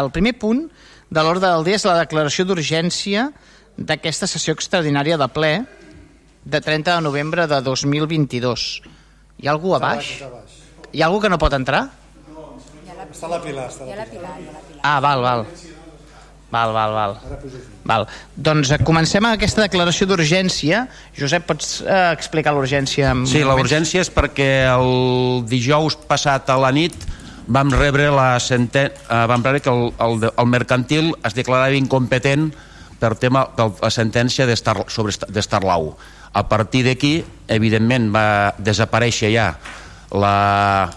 el primer punt de l'ordre del dia és la declaració d'urgència d'aquesta sessió extraordinària de ple de 30 de novembre de 2022. Hi ha algú a baix? Hi ha algú que no pot entrar? Està la Pilar. Està la Pilar. Ah, val, val. Val, val, val. val. Doncs comencem amb aquesta declaració d'urgència. Josep, pots eh, explicar l'urgència? Sí, la moments? urgència és perquè el dijous passat a la nit vam rebre la senten... eh, vam rebre que el, el, el mercantil es declarava incompetent per tema per la sentència d'Estar sobre d'Estarlau. A partir d'aquí, evidentment, va desaparèixer ja la,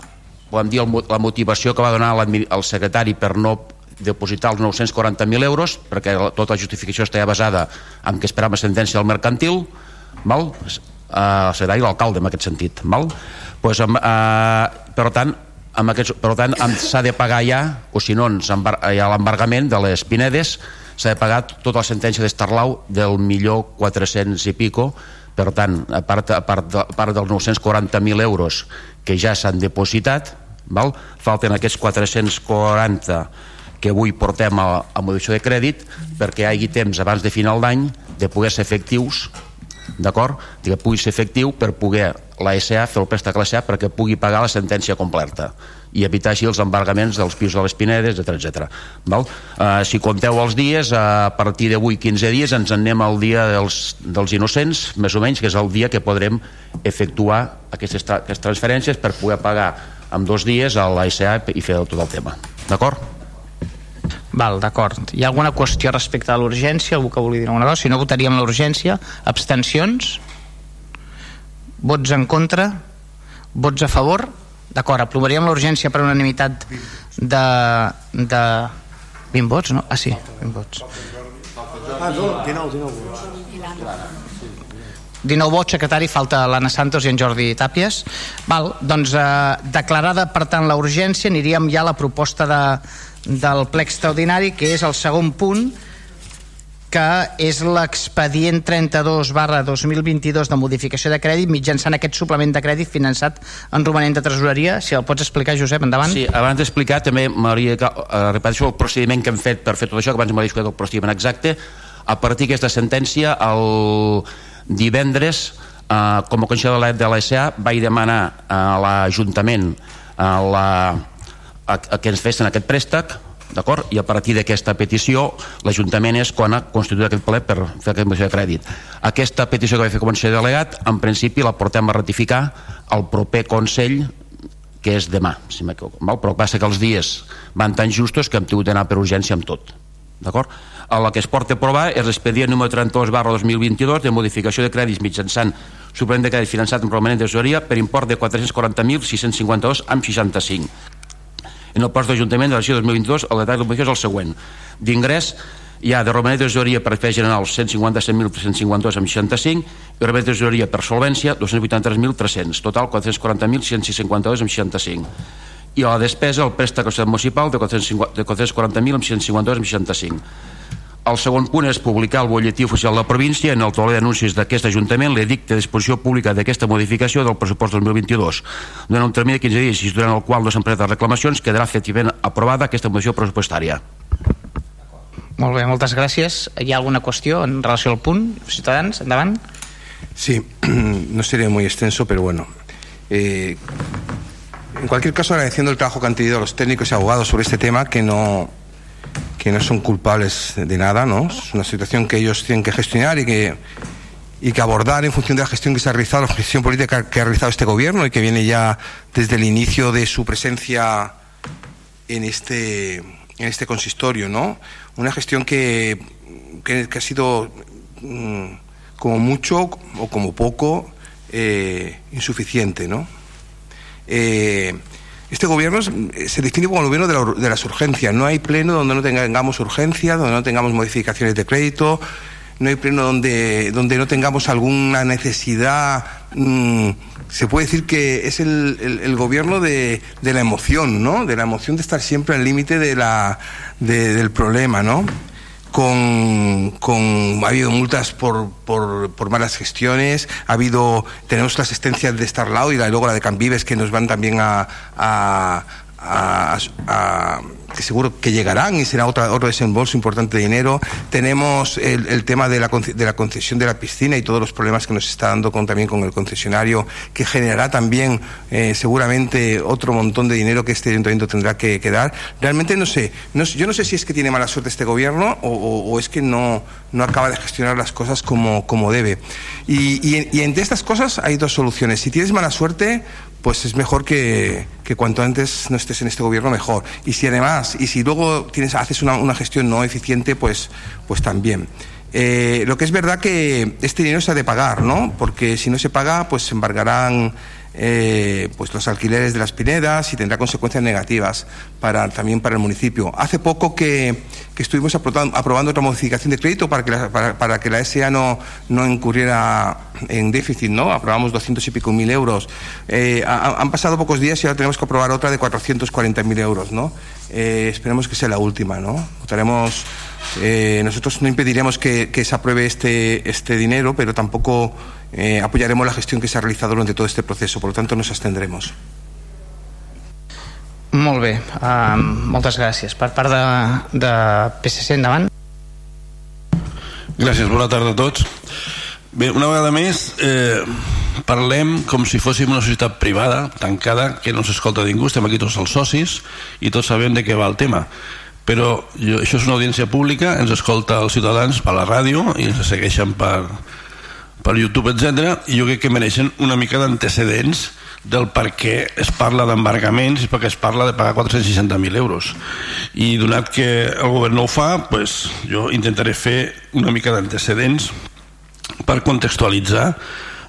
podem dir, el la motivació que va donar el secretari per no depositar els 940.000 euros, perquè tota la justificació estava basada en que esperava sentència del mercantil, val? Uh, secretari l'alcalde en aquest sentit val? Pues, uh, per tant amb aquests, per tant s'ha de pagar ja o si no embar hi ha l'embargament de les Pinedes s'ha de pagar tota la sentència d'Estarlau del millor 400 i pico per tant, a part, a part, a part dels 940.000 euros que ja s'han depositat val? falten aquests 440 que avui portem a, a modificació de crèdit perquè hi hagi temps abans de final d'any de poder ser efectius d'acord? que pugui ser efectiu per poder la SA fer el préstec a la SA perquè pugui pagar la sentència completa i evitar així els embargaments dels pisos de les Pinedes, etc etc. Val? Uh, si compteu els dies, a partir d'avui 15 dies ens en anem al dia dels, dels innocents, més o menys, que és el dia que podrem efectuar aquestes, tra aquestes transferències per poder pagar en dos dies a la SA i fer tot el tema. D'acord? Val, d'acord. Hi ha alguna qüestió respecte a l'urgència? Algú que vulgui dir alguna cosa? Si no, votaríem l'urgència. Abstencions? Vots en contra? Vots a favor? D'acord, aprovaríem l'urgència per unanimitat de, de 20 vots, no? Ah, sí, 20 vots. Ah, no, 19, 19 vots. 19 vots, secretari, falta l'Anna Santos i en Jordi Tàpies. Val, doncs, eh, declarada, per tant, la urgència, aniríem ja a la proposta de, del ple extraordinari, que és el segon punt, que és l'expedient 32 barra 2022 de modificació de crèdit mitjançant aquest suplement de crèdit finançat en romanent de tresoreria. Si el pots explicar, Josep, endavant. Sí, abans d'explicar també m'hauria que uh, repeteixo el procediment que hem fet per fer tot això, que abans explicat el procediment exacte. A partir d'aquesta sentència, el divendres, uh, com a conseller de de la SA, vaig demanar a l'Ajuntament la, a, a que ens fessin aquest préstec, d'acord? I a partir d'aquesta petició, l'Ajuntament és quan ha constituït aquest ple per fer aquesta moció de crèdit. Aquesta petició que vaig fer com a delegat, en principi la portem a ratificar al proper Consell que és demà, si m'equivoco. Però passa que els dies van tan justos que hem tingut d'anar per urgència amb tot. D'acord? A que es porta a aprovar és l'expedient número 32 barra 2022 de modificació de crèdits mitjançant suplement de crèdit finançat en romanent de tesoreria per import de 440.652 amb 65. En el post d'Ajuntament de la 2022 el detall de la és el següent. D'ingrés hi ha de romanent tesoreria per fets generals 157.352 amb 65 i romanent per solvència 283.300, total 440.652 amb 65 i a la despesa el préstec municipal de 440.000 amb 152 amb 65 el segon punt és publicar el butlletí oficial de la província en el tauler d'anuncis d'aquest Ajuntament l'edicte de disposició pública d'aquesta modificació del pressupost 2022 durant un termini de 15 dies i durant el qual no s'han presentat reclamacions quedarà efectivament aprovada aquesta modificació pressupostària. Molt bé, moltes gràcies. Hi ha alguna qüestió en relació al punt? Ciutadans, endavant. Sí, no seré muy extenso, pero bueno. Eh, en cualquier caso, agradeciendo el trabajo que han tenido los técnicos y abogados sobre este tema, que no, que no son culpables de nada, ¿no? Es una situación que ellos tienen que gestionar y que, y que abordar en función de la gestión que se ha realizado, la gestión política que ha realizado este gobierno y que viene ya desde el inicio de su presencia en este, en este consistorio, ¿no? Una gestión que, que, que ha sido mm, como mucho o como poco eh, insuficiente, ¿no? Eh, este gobierno es- se define como el gobierno de, la de las urgencias. No hay pleno donde no tengamos urgencias, donde no tengamos modificaciones de crédito, no hay pleno donde, donde no tengamos alguna necesidad. mm, se puede decir que es el, gobierno de, la emoción, ¿no? De la emoción de estar siempre al límite de- del problema, ¿no? Con, con- ha habido multas por, por, por malas gestiones, ha habido, tenemos las asistencias de Starlau y la- luego la de Cambives que nos van también a, a, a que seguro que llegarán y será otra, otro desembolso importante de dinero. Tenemos el, el tema de la, de la, concesión de la piscina y todos los problemas que nos está dando con, también con el concesionario, que generará también eh, seguramente otro montón de dinero que este ayuntamiento tendrá que, que dar. Realmente no sé, no, yo no sé si es que tiene mala suerte este gobierno o, o, o es que no, no acaba de gestionar las cosas como, como debe. Y, y, y entre estas cosas hay dos soluciones. Si tienes mala suerte, pues es mejor que, que, cuanto antes no estés en este gobierno mejor. Y si además, y si luego tienes, haces una, una gestión no eficiente, pues, pues también. Eh, lo que es verdad que este dinero se ha de pagar, ¿no? Porque si no se paga, pues se embargarán eh, pues los alquileres de las pinedas y tendrá consecuencias negativas para, también para el municipio. Hace poco que, que estuvimos aprobando, aprobando, otra modificación de crédito para que la, para, para que la SA no, no, incurriera en déficit, ¿no? Aprobamos 200 y pico mil euros. Eh, ha, han pasado pocos días y ahora tenemos que aprobar otra de 440 mil euros, ¿no? Eh, esperemos que sea la última, ¿no? Votaremos. Eh, nosotros no impediremos que, que, se apruebe este, este dinero, pero tampoco eh, apoyaremos la gestión que se ha realizado durante todo este proceso. Por lo tanto, nos abstendremos. Molt bé, uh, moltes gràcies. Per part de, de PSC, endavant. Gràcies, bona tarda a tots. Bé, una vegada més, eh, parlem com si fóssim una societat privada, tancada, que no s'escolta ningú, estem aquí tots els socis i tots sabem de què va el tema. Però jo, això és una audiència pública, ens escolta els ciutadans per la ràdio i ens segueixen per, per YouTube, etc. i jo crec que mereixen una mica d'antecedents del per què es parla d'embargaments i per què es parla de pagar 460.000 euros i donat que el govern no ho fa pues, jo intentaré fer una mica d'antecedents per contextualitzar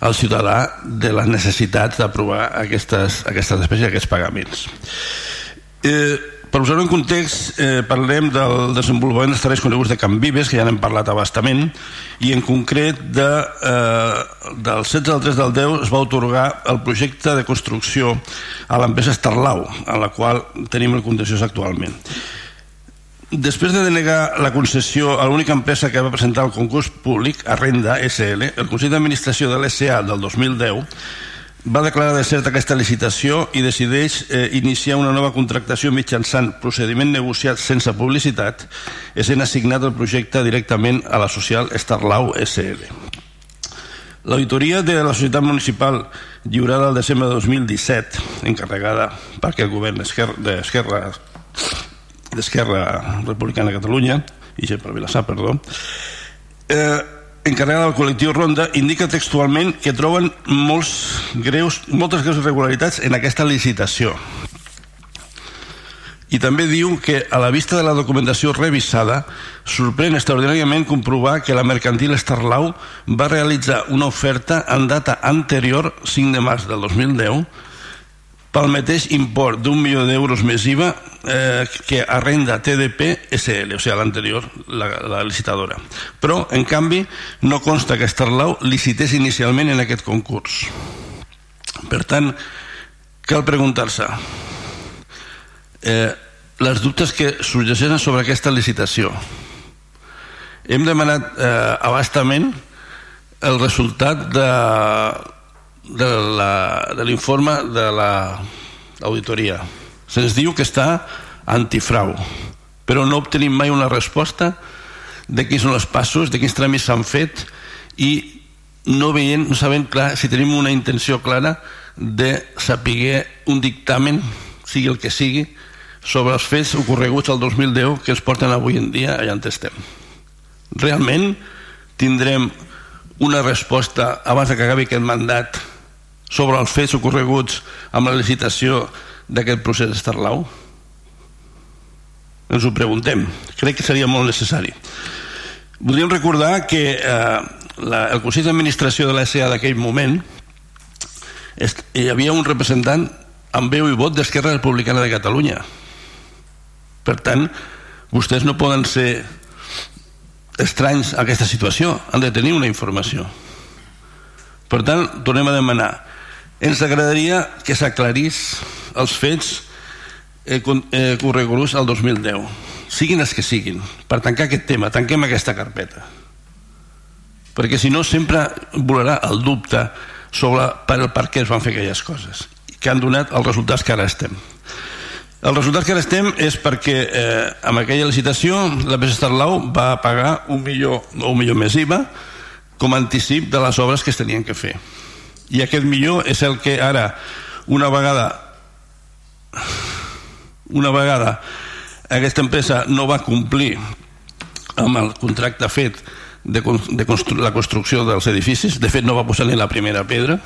al ciutadà de les necessitats d'aprovar aquestes, aquestes despeses i aquests pagaments eh, per posar-ho en context, eh, parlem del desenvolupament dels terrenys coneguts de Can Vives, que ja n'hem parlat abastament, i en concret de, eh, del 16 al 3 del 10 es va otorgar el projecte de construcció a l'empresa Starlau, a la qual tenim el contenciós actualment. Després de denegar la concessió a l'única empresa que va presentar el concurs públic, Arrenda SL, el Consell d'Administració de l'SA del 2010 va declarar de cert aquesta licitació i decideix eh, iniciar una nova contractació mitjançant procediment negociat sense publicitat, essent assignat el projecte directament a la social Starlau SL. L'auditoria de la societat municipal lliurada el desembre de 2017, encarregada per aquest govern d'Esquerra d'Esquerra Republicana de Catalunya, i per Vilassar, perdó, eh, encarregada del col·lectiu Ronda indica textualment que troben molts greus, moltes greus irregularitats en aquesta licitació. I també diu que a la vista de la documentació revisada sorprèn extraordinàriament comprovar que la mercantil Starlau va realitzar una oferta en data anterior 5 de març del 2010 pel mateix import d'un milió d'euros més IVA eh, que arrenda TDP SL, o sigui, l'anterior, la, la licitadora. Però, en canvi, no consta que Starlau licités inicialment en aquest concurs. Per tant, cal preguntar-se eh, les dubtes que sorgeixen sobre aquesta licitació. Hem demanat eh, abastament el resultat de de l'informe de l'auditoria. La, Se'ns diu que està antifrau, però no obtenim mai una resposta de quins són els passos, de quins tràmits s'han fet i no veient, no sabem clar si tenim una intenció clara de saber un dictamen, sigui el que sigui, sobre els fets ocorreguts al 2010 que ens porten avui en dia allà on estem. Realment tindrem una resposta abans que acabi aquest mandat sobre els fets ocorreguts amb la licitació d'aquest procés d'Estarlau? Ens ho preguntem. Crec que seria molt necessari. Voldríem recordar que eh, la, el Consell d'Administració de l'ESA d'aquell moment hi havia un representant amb veu i vot d'Esquerra Republicana de Catalunya. Per tant, vostès no poden ser estranys a aquesta situació, han de tenir una informació. Per tant, tornem a demanar ens agradaria que s'aclarís els fets eh, eh, correguts al 2010 siguin els que siguin. Per tancar aquest tema, tanquem aquesta carpeta. Perquè si no sempre volarà el dubte sobre per, per què es van fer aquelles coses que han donat els resultats que ara estem. El resultat que ara estem és perquè eh, amb aquella licitació la l'empresa Starlau va pagar un milió o un milió més IVA com a anticip de les obres que es tenien que fer. I aquest milió és el que ara, una vegada una vegada aquesta empresa no va complir amb el contracte fet de, de constru la construcció dels edificis, de fet no va posar ni la primera pedra,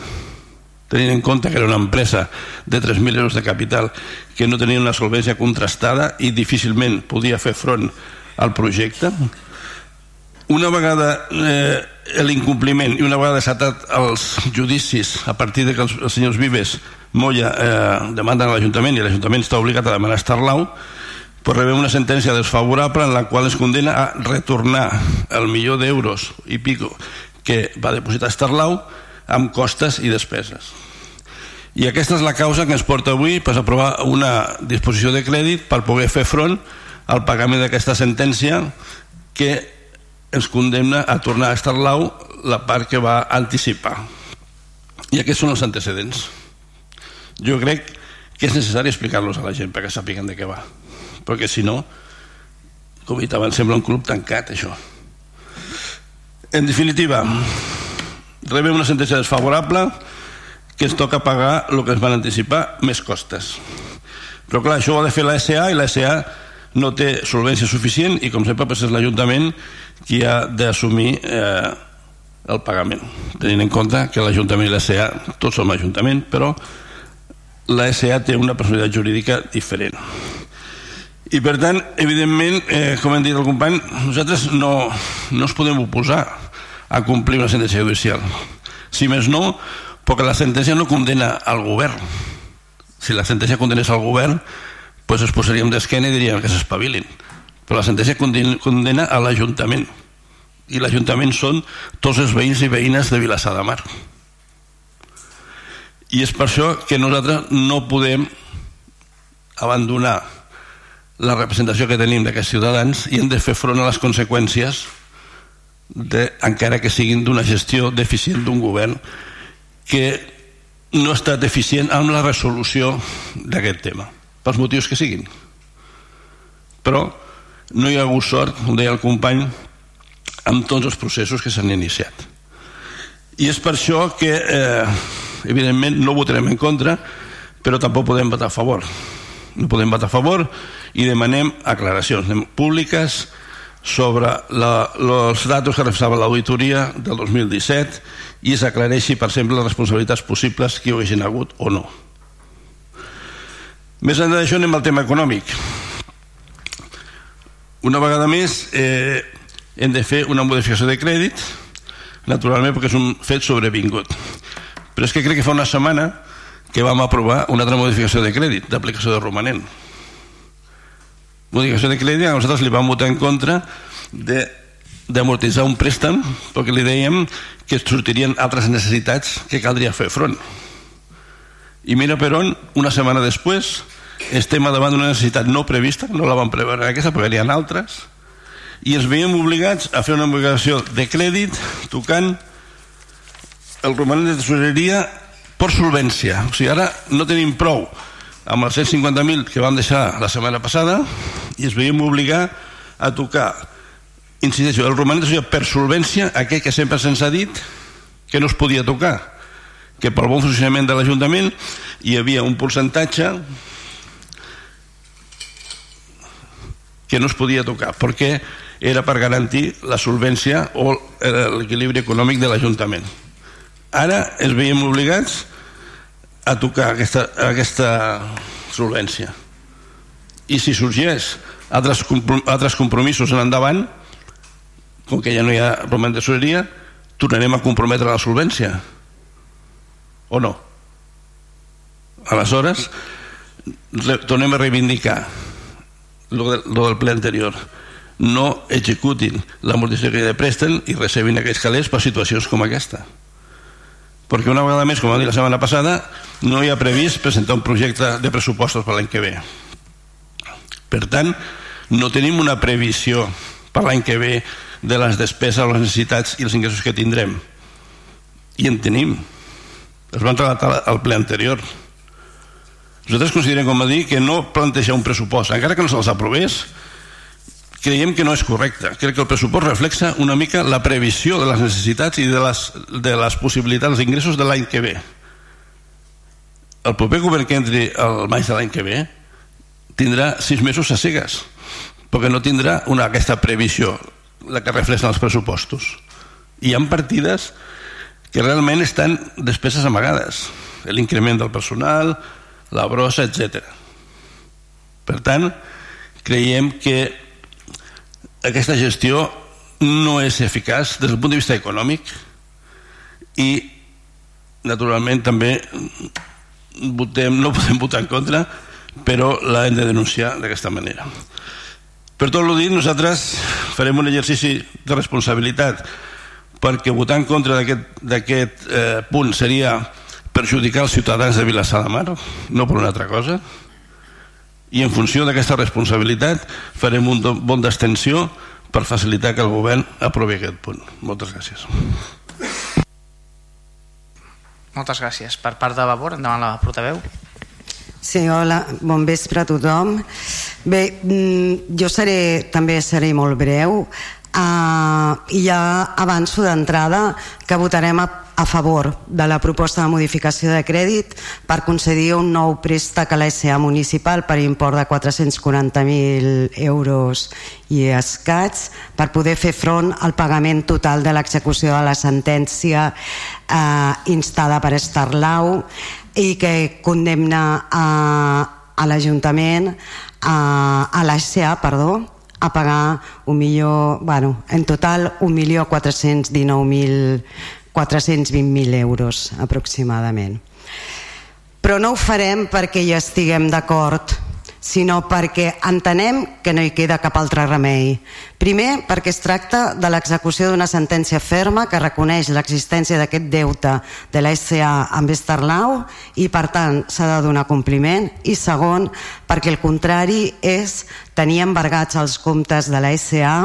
tenint en compte que era una empresa de 3.000 euros de capital que no tenia una solvència contrastada i difícilment podia fer front al projecte. Una vegada eh, l'incompliment i una vegada desatat els judicis a partir de que els, els senyors Vives Moya eh, demanden a l'Ajuntament i l'Ajuntament està obligat a demanar Starlau pues rebem una sentència desfavorable en la qual es condena a retornar el milió d'euros i pico que va depositar Starlau amb costes i despeses. I aquesta és la causa que ens porta avui per aprovar una disposició de crèdit per poder fer front al pagament d'aquesta sentència que ens condemna a tornar a Estarlau la part que va anticipar. I aquests són els antecedents. Jo crec que és necessari explicar-los a la gent perquè sàpiguen de què va. Perquè si no, com he dit abans, sembla un club tancat, això. En definitiva, rebem una sentència desfavorable que ens toca pagar el que ens van anticipar més costes però clar, això ho ha de fer la SA i la SA no té solvència suficient i com sempre és l'Ajuntament qui ha d'assumir eh, el pagament tenint en compte que l'Ajuntament i la SA tots som Ajuntament però la SA té una personalitat jurídica diferent i per tant, evidentment, eh, com hem dit el company, nosaltres no, no ens podem oposar a complir una sentència judicial. Si més no, perquè la sentència no condena al govern. Si la sentència condenés al govern, pues es posaríem d'esquena i diríem que s'espavilin. Però la sentència condena a l'Ajuntament. I l'Ajuntament són tots els veïns i veïnes de Vilassar de Mar. I és per això que nosaltres no podem abandonar la representació que tenim d'aquests ciutadans i hem de fer front a les conseqüències de, encara que siguin d'una gestió deficient d'un govern que no ha estat eficient amb la resolució d'aquest tema, pels motius que siguin. Però no hi ha hagut sort, com deia el company, amb tots els processos que s'han iniciat. I és per això que, eh, evidentment, no votarem en contra, però tampoc podem votar a favor. No podem votar a favor i demanem aclaracions públiques, sobre la, datos que refsava l'auditoria del 2017 i s'aclareixi, per exemple, les responsabilitats possibles que hi haguessin hagut o no. Més enllà d'això anem al tema econòmic. Una vegada més eh, hem de fer una modificació de crèdit, naturalment perquè és un fet sobrevingut. Però és que crec que fa una setmana que vam aprovar una altra modificació de crèdit, d'aplicació de romanent modificació de crèdit, a nosaltres li vam votar en contra de d'amortitzar un préstec perquè li dèiem que sortirien altres necessitats que caldria fer front i mira per on una setmana després estem davant d'una necessitat no prevista no la vam preveure aquesta perquè hi ha altres i ens veiem obligats a fer una obligació de crèdit tocant el romanent de tesoreria per solvència. O sigui ara no tenim prou amb els 150.000 que vam deixar la setmana passada i es veiem obligar a tocar insisteixo, el romanent per solvència aquell que sempre se'ns ha dit que no es podia tocar que pel bon funcionament de l'Ajuntament hi havia un percentatge que no es podia tocar perquè era per garantir la solvència o l'equilibri econòmic de l'Ajuntament. Ara ens veiem obligats a tocar aquesta, aquesta solvència. I si sorgeix altres, altres compromisos en endavant com que ja no hi ha roman de soleria tornarem a comprometre la solvència. O no? Aleshores tornem a reivindicar lo, de, lo del ple anterior no executin l'amortització que ja presten i recebin aquests calés per situacions com aquesta perquè una vegada més, com vam dir la setmana passada, no hi ha previst presentar un projecte de pressupostos per l'any que ve. Per tant, no tenim una previsió per l'any que ve de les despeses, les necessitats i els ingressos que tindrem. I en tenim. Es van relatar al ple anterior. Nosaltres considerem, com a dir, que no plantejar un pressupost, encara que no se'ls aprovés, creiem que no és correcte. Crec que el pressupost reflexa una mica la previsió de les necessitats i de les, de les possibilitats d'ingressos de l'any que ve. El proper govern que entri el maig de l'any que ve tindrà sis mesos a cegues, perquè no tindrà una, aquesta previsió, la que reflexen els pressupostos. Hi ha partides que realment estan despeses amagades. L'increment del personal, la brossa, etc. Per tant, creiem que aquesta gestió no és eficaç des del punt de vista econòmic i naturalment també votem, no podem votar en contra però l'hem de denunciar d'aquesta manera per tot el dit nosaltres farem un exercici de responsabilitat perquè votar en contra d'aquest eh, punt seria perjudicar els ciutadans de Vilassar de Mar no per una altra cosa i en funció d'aquesta responsabilitat farem un bon d'extensió per facilitar que el govern aprovi aquest punt. Moltes gràcies. Moltes gràcies. Per part de Vavor, endavant la portaveu. Sí, hola, bon vespre a tothom. Bé, mm, jo seré, també seré molt breu. Uh, I ja avanço d'entrada que votarem a, a favor de la proposta de modificació de crèdit per concedir un nou préstec a la SA municipal per import de 440.000 euros i escats per poder fer front al pagament total de l'execució de la sentència eh, instada per Estarlau i que condemna a, a l'Ajuntament a, a la SA, perdó, a pagar un milió, bueno, en total 1.419.420.000 euros aproximadament. Però no ho farem perquè hi estiguem d'acord sinó perquè entenem que no hi queda cap altre remei. Primer, perquè es tracta de l'execució d'una sentència ferma que reconeix l'existència d'aquest deute de la SA amb Esterlau i, per tant, s'ha de donar compliment. I segon, perquè el contrari és tenir embargats els comptes de la SA,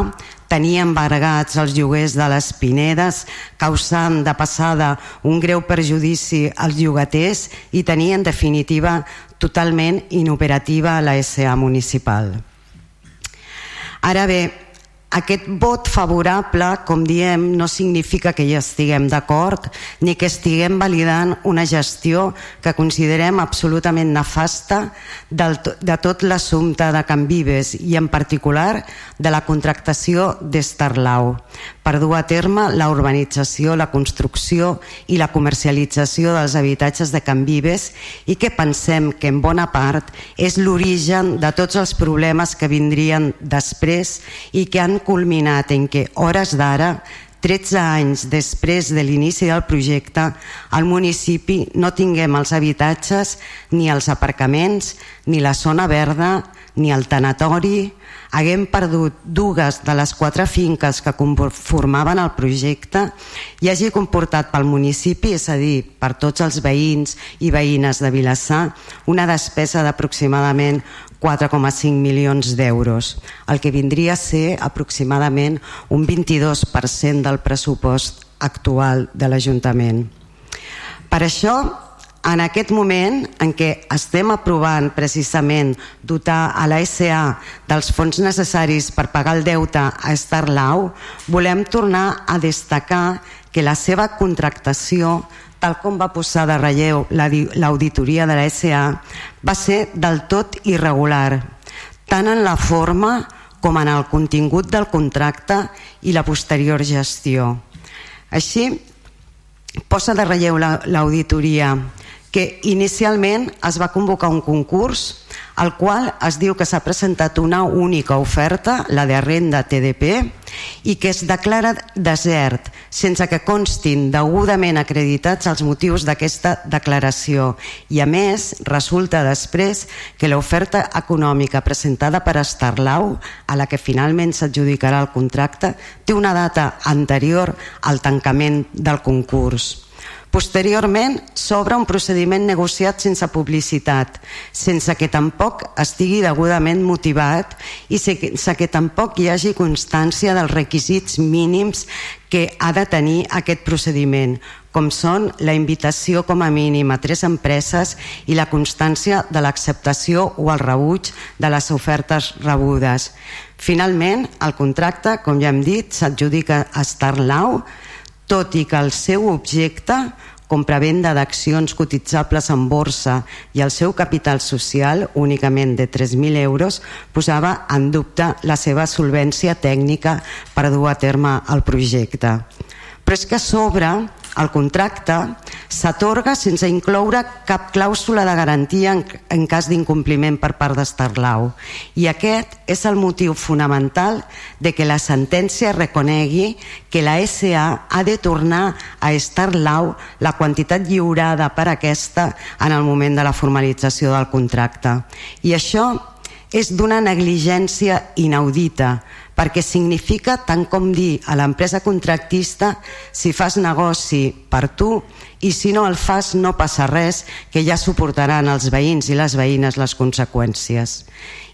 tenir embargats els lloguers de les Pinedes, causant de passada un greu perjudici als llogaters i tenir, en definitiva, totalment inoperativa la SA municipal. Ara bé, aquest vot favorable, com diem, no significa que hi estiguem d'acord ni que estiguem validant una gestió que considerem absolutament nefasta del, de tot l'assumpte de Can Vives i en particular de la contractació d'Estarlau per dur a terme la urbanització, la construcció i la comercialització dels habitatges de Can Vives i que pensem que en bona part és l'origen de tots els problemes que vindrien després i que han culminat en que, hores d'ara, 13 anys després de l'inici del projecte, al municipi no tinguem els habitatges, ni els aparcaments, ni la zona verda, ni el tanatori, haguem perdut dues de les quatre finques que conformaven el projecte i hagi comportat pel municipi, és a dir, per tots els veïns i veïnes de Vilassar, una despesa d'aproximadament 4,5 milions d'euros, el que vindria a ser aproximadament un 22% del pressupost actual de l'Ajuntament. Per això, en aquest moment en què estem aprovant precisament dotar a la SA dels fons necessaris per pagar el deute a Starlau, volem tornar a destacar que la seva contractació, tal com va posar de relleu l'auditoria de la SA, va ser del tot irregular, tant en la forma com en el contingut del contracte i la posterior gestió. Així, posa de relleu l'auditoria que inicialment es va convocar un concurs al qual es diu que s'ha presentat una única oferta, la de renda TDP, i que es declara desert, sense que constin degudament acreditats els motius d'aquesta declaració. I a més, resulta després que l'oferta econòmica presentada per Estarlau, a la que finalment s'adjudicarà el contracte, té una data anterior al tancament del concurs. Posteriorment, s'obre un procediment negociat sense publicitat, sense que tampoc estigui degudament motivat i sense que tampoc hi hagi constància dels requisits mínims que ha de tenir aquest procediment, com són la invitació com a mínim a tres empreses i la constància de l'acceptació o el rebuig de les ofertes rebudes. Finalment, el contracte, com ja hem dit, s'adjudica a Starlau, tot i que el seu objecte compravenda d'accions cotitzables en borsa i el seu capital social, únicament de 3.000 euros, posava en dubte la seva solvència tècnica per dur a terme el projecte. Però és que a sobre el contracte s'atorga sense incloure cap clàusula de garantia en, en cas d'incompliment per part d'Estarlau. I aquest és el motiu fonamental de que la sentència reconegui que la SA ha de tornar a Estarlau la quantitat lliurada per aquesta en el moment de la formalització del contracte. I això és d'una negligència inaudita, perquè significa tant com dir a l'empresa contractista si fas negoci per tu i si no el fas no passa res que ja suportaran els veïns i les veïnes les conseqüències.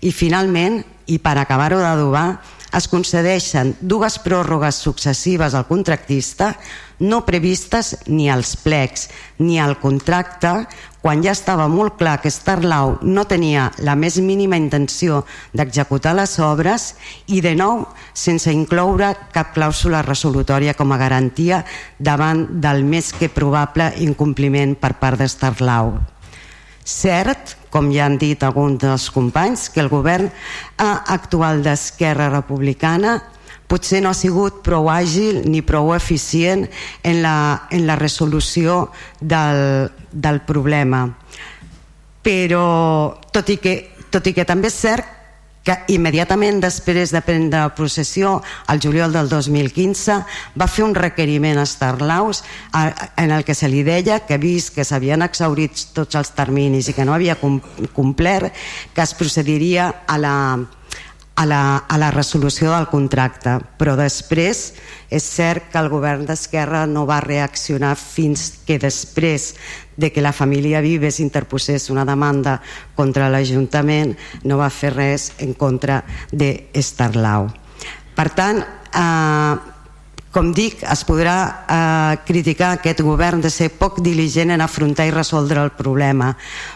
I finalment, i per acabar-ho d'adobar, es concedeixen dues pròrrogues successives al contractista no previstes ni als plecs ni al contracte quan ja estava molt clar que Starlau no tenia la més mínima intenció d'executar les obres i de nou sense incloure cap clàusula resolutòria com a garantia davant del més que probable incompliment per part de Starlau. Cert, com ja han dit alguns dels companys, que el govern actual d'Esquerra Republicana potser no ha sigut prou àgil ni prou eficient en la, en la resolució del, del problema. Però, tot i, que, tot i que també és cert que immediatament després de prendre possessió, al juliol del 2015, va fer un requeriment a Starlaus en el que se li deia que vist que s'havien exaurit tots els terminis i que no havia complert, que es procediria a la, a la, a la resolució del contracte, però després és cert que el govern d'Esquerra no va reaccionar fins que després de que la família Vives interposés una demanda contra l'Ajuntament no va fer res en contra d'Estarlau. Per tant, eh, com dic, es podrà eh, criticar aquest govern de ser poc diligent en afrontar i resoldre el problema,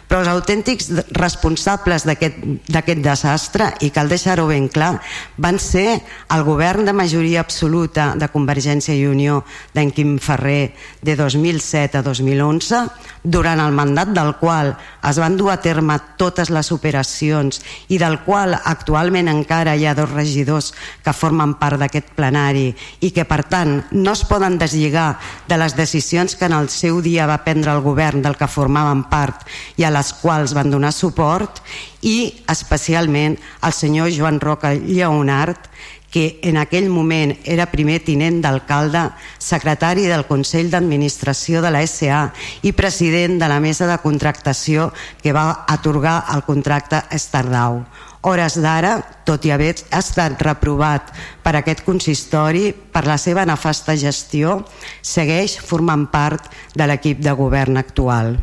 però els autèntics responsables d'aquest desastre, i cal deixar-ho ben clar, van ser el govern de majoria absoluta de Convergència i Unió d'en Quim Ferrer de 2007 a 2011, durant el mandat del qual es van dur a terme totes les operacions i del qual actualment encara hi ha dos regidors que formen part d'aquest plenari i que per tant no es poden deslligar de les decisions que en el seu dia va prendre el govern del que formaven part i a les quals van donar suport i especialment el senyor Joan Roca Lleonard que en aquell moment era primer tinent d'alcalde, secretari del Consell d'Administració de la SA i president de la mesa de contractació que va atorgar el contracte Estardau hores d'ara, tot i haver estat reprovat per aquest consistori per la seva nefasta gestió, segueix formant part de l'equip de govern actual.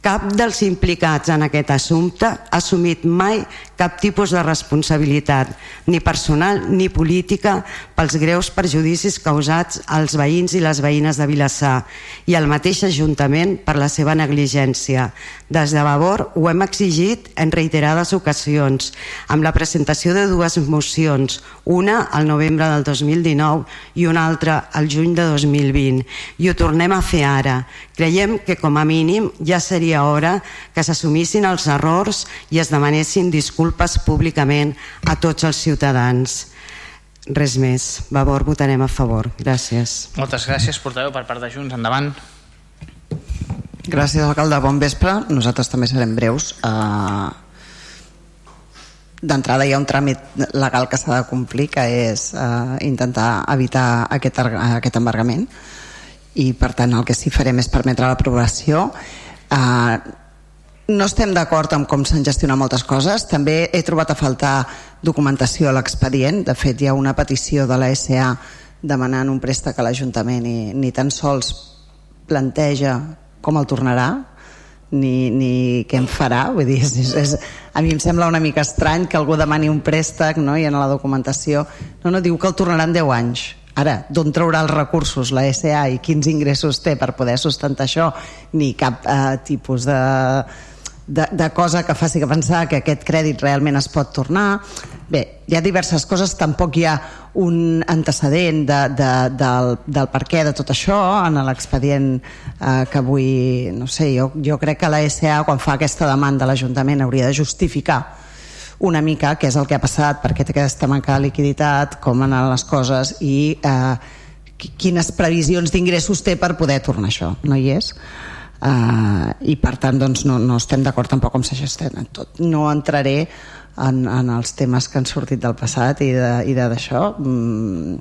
Cap dels implicats en aquest assumpte ha assumit mai cap tipus de responsabilitat, ni personal ni política, pels greus perjudicis causats als veïns i les veïnes de Vilassar i al mateix Ajuntament per la seva negligència. Des de Vavor ho hem exigit en reiterades ocasions, amb la presentació de dues mocions, una al novembre del 2019 i una altra al juny de 2020, i ho tornem a fer ara. Creiem que com a mínim ja seria seria hora que s'assumissin els errors i es demanessin disculpes públicament a tots els ciutadans. Res més. Vavor, votarem a favor. Gràcies. Moltes gràcies, portaveu, per part de Junts. Endavant. Gràcies, alcalde. Bon vespre. Nosaltres també serem breus. Uh, D'entrada hi ha un tràmit legal que s'ha de complir, que és uh, intentar evitar aquest, aquest embargament i per tant el que sí farem és permetre l'aprovació Uh, no estem d'acord amb com s'han gestionat moltes coses. També he trobat a faltar documentació a l'expedient. De fet, hi ha una petició de la SA demanant un préstec a l'Ajuntament i ni tan sols planteja com el tornarà ni, ni què en farà vull dir, és, és, a mi em sembla una mica estrany que algú demani un préstec no? i en la documentació no, no, diu que el tornarà en 10 anys Ara, d'on traurà els recursos la SA i quins ingressos té per poder sustentar això, ni cap eh, tipus de, de, de cosa que faci que pensar que aquest crèdit realment es pot tornar. Bé, hi ha diverses coses, tampoc hi ha un antecedent de, de, del, del per què de tot això en l'expedient eh, que avui, no sé, jo, jo crec que la SA quan fa aquesta demanda a l'Ajuntament hauria de justificar una mica què és el que ha passat, per què té aquesta manca de liquiditat, com han anat les coses i eh, quines previsions d'ingressos té per poder tornar això. No hi és? Uh, i per tant doncs, no, no estem d'acord tampoc com s'ha tot. No entraré en, en els temes que han sortit del passat i d'això. Mm,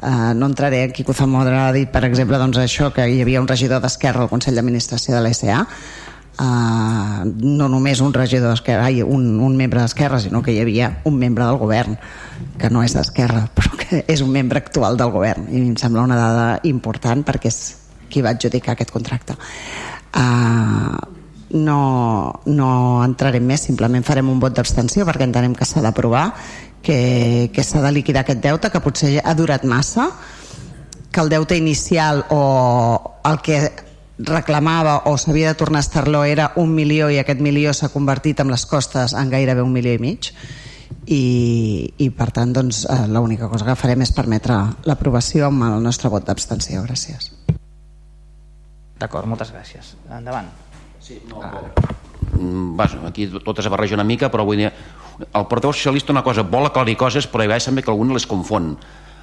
uh, no entraré, en Quico Zamora ha dit, per exemple, doncs, això que hi havia un regidor d'Esquerra al Consell d'Administració de l'SA, Uh, no només un regidor d'Esquerra, un, un membre d'Esquerra, sinó que hi havia un membre del govern que no és d'Esquerra, però que és un membre actual del govern i em sembla una dada important perquè és qui va adjudicar aquest contracte. Uh, no, no entrarem més, simplement farem un vot d'abstenció perquè entenem que s'ha d'aprovar, que, que s'ha de liquidar aquest deute, que potser ha durat massa, que el deute inicial o el que reclamava o s'havia de tornar a estar-lo era un milió i aquest milió s'ha convertit en les costes en gairebé un milió i mig. I, i per tant doncs, eh, l'única cosa que farem és permetre l'aprovació amb el nostre vot d'abstenció. Gràcies. D'acord, moltes gràcies. Endavant. Sí, no, ah. Vaja, aquí tot es barreja una mica però vull dir, el portaveu socialista una cosa vol aclarir coses però hi sembla que algú les confon.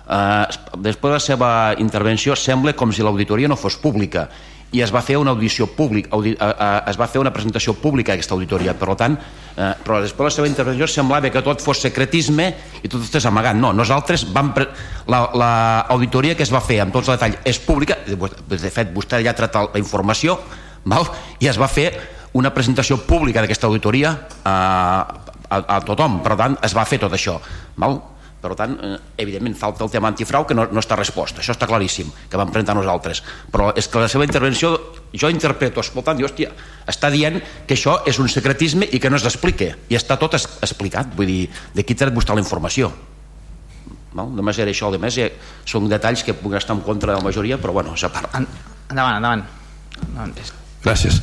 Uh, després de la seva intervenció sembla com si l'auditoria no fos pública i es va fer una audició pública, audi, es va fer una presentació pública aquesta auditoria, per tant, uh, però després de la seva intervenció semblava que tot fos secretisme i tot estàs amagat. No, nosaltres vam... L'auditoria la, que es va fer amb tots els detalls és pública, de fet vostè ja ha tratat la informació, val? i es va fer una presentació pública d'aquesta auditoria a, a, a tothom, per tant es va fer tot això. Val? Per tant, eh, evidentment, falta el tema antifrau que no, no està respost. Això està claríssim, que vam presentar nosaltres. Però és que la seva intervenció, jo interpreto, escoltant, jo, hòstia, està dient que això és un secretisme i que no es explique. I està tot es, explicat. Vull dir, de qui tret buscar la informació. No? Només era això, més eh, són detalls que puc estar en contra de la majoria, però bueno, s'ha part. Endavant, endavant. endavant. Gràcies.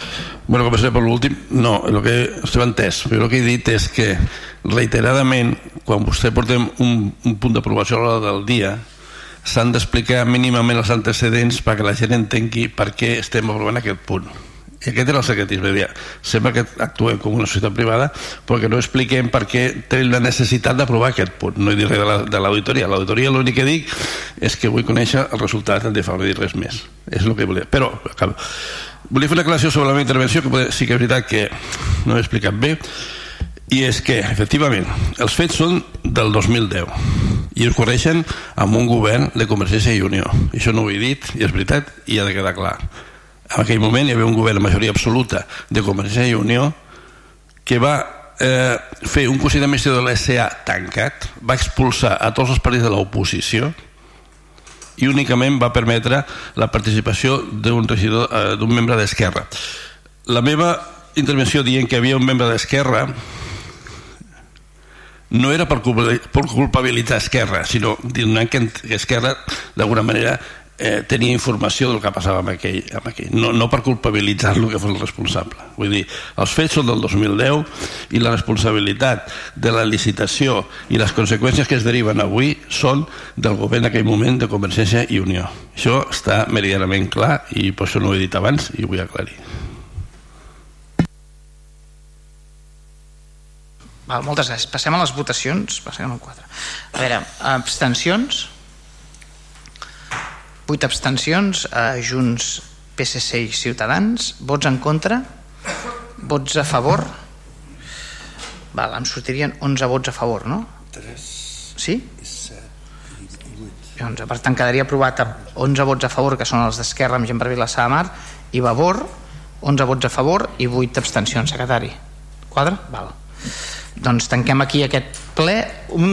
Bueno, començaré per l'últim. No, el que estem entès. Jo el que he dit és que reiteradament, quan vostè portem un, un punt d'aprovació a l'hora del dia, s'han d'explicar mínimament els antecedents perquè la gent entengui per què estem aprovant aquest punt. I aquest era el secretisme. Sembla que actuem com una societat privada perquè no expliquem per què tenim la necessitat d'aprovar aquest punt. No he dit res de l'auditoria. La, l'auditoria l'únic que dic és que vull conèixer el resultat de fa, no res més. És el que volia. Però, acabo volia fer una aclaració sobre la meva intervenció que sí que és veritat que no he explicat bé i és que, efectivament, els fets són del 2010 i es correixen amb un govern de Convergència i Unió. Això no ho he dit, i és veritat, i ha de quedar clar. En aquell moment hi havia un govern de majoria absoluta de Convergència i Unió que va eh, fer un Consell d'Administració de l'SA tancat, va expulsar a tots els partits de l'oposició, i únicament va permetre la participació d'un regidor eh, d'un membre d'Esquerra. La meva intervenció dient que havia un membre d'Esquerra no era per culpabilitzar Esquerra, sinó dir que Esquerra d'alguna manera eh, tenia informació del que passava amb aquell, amb aquell. No, no per culpabilitzar-lo que fos el responsable. Vull dir, els fets són del 2010 i la responsabilitat de la licitació i les conseqüències que es deriven avui són del govern d'aquell moment de Convergència i Unió. Això està meridianament clar i per això no ho he dit abans i ho vull aclarir. Val, moltes gràcies. Passem a les votacions. Passem al 4. A veure, abstencions? 8 abstencions, eh, Junts, PSC i Ciutadans, vots en contra, vots a favor, Val, em sortirien 11 vots a favor, no? 3 sí? i 7 i 11. Per tant, quedaria aprovat amb 11 vots a favor, que són els d'Esquerra amb gent per Vilassar de Mar, i Vavor, 11 vots a favor i 8 abstencions, secretari. Quadre? Val. Doncs tanquem aquí aquest ple. Un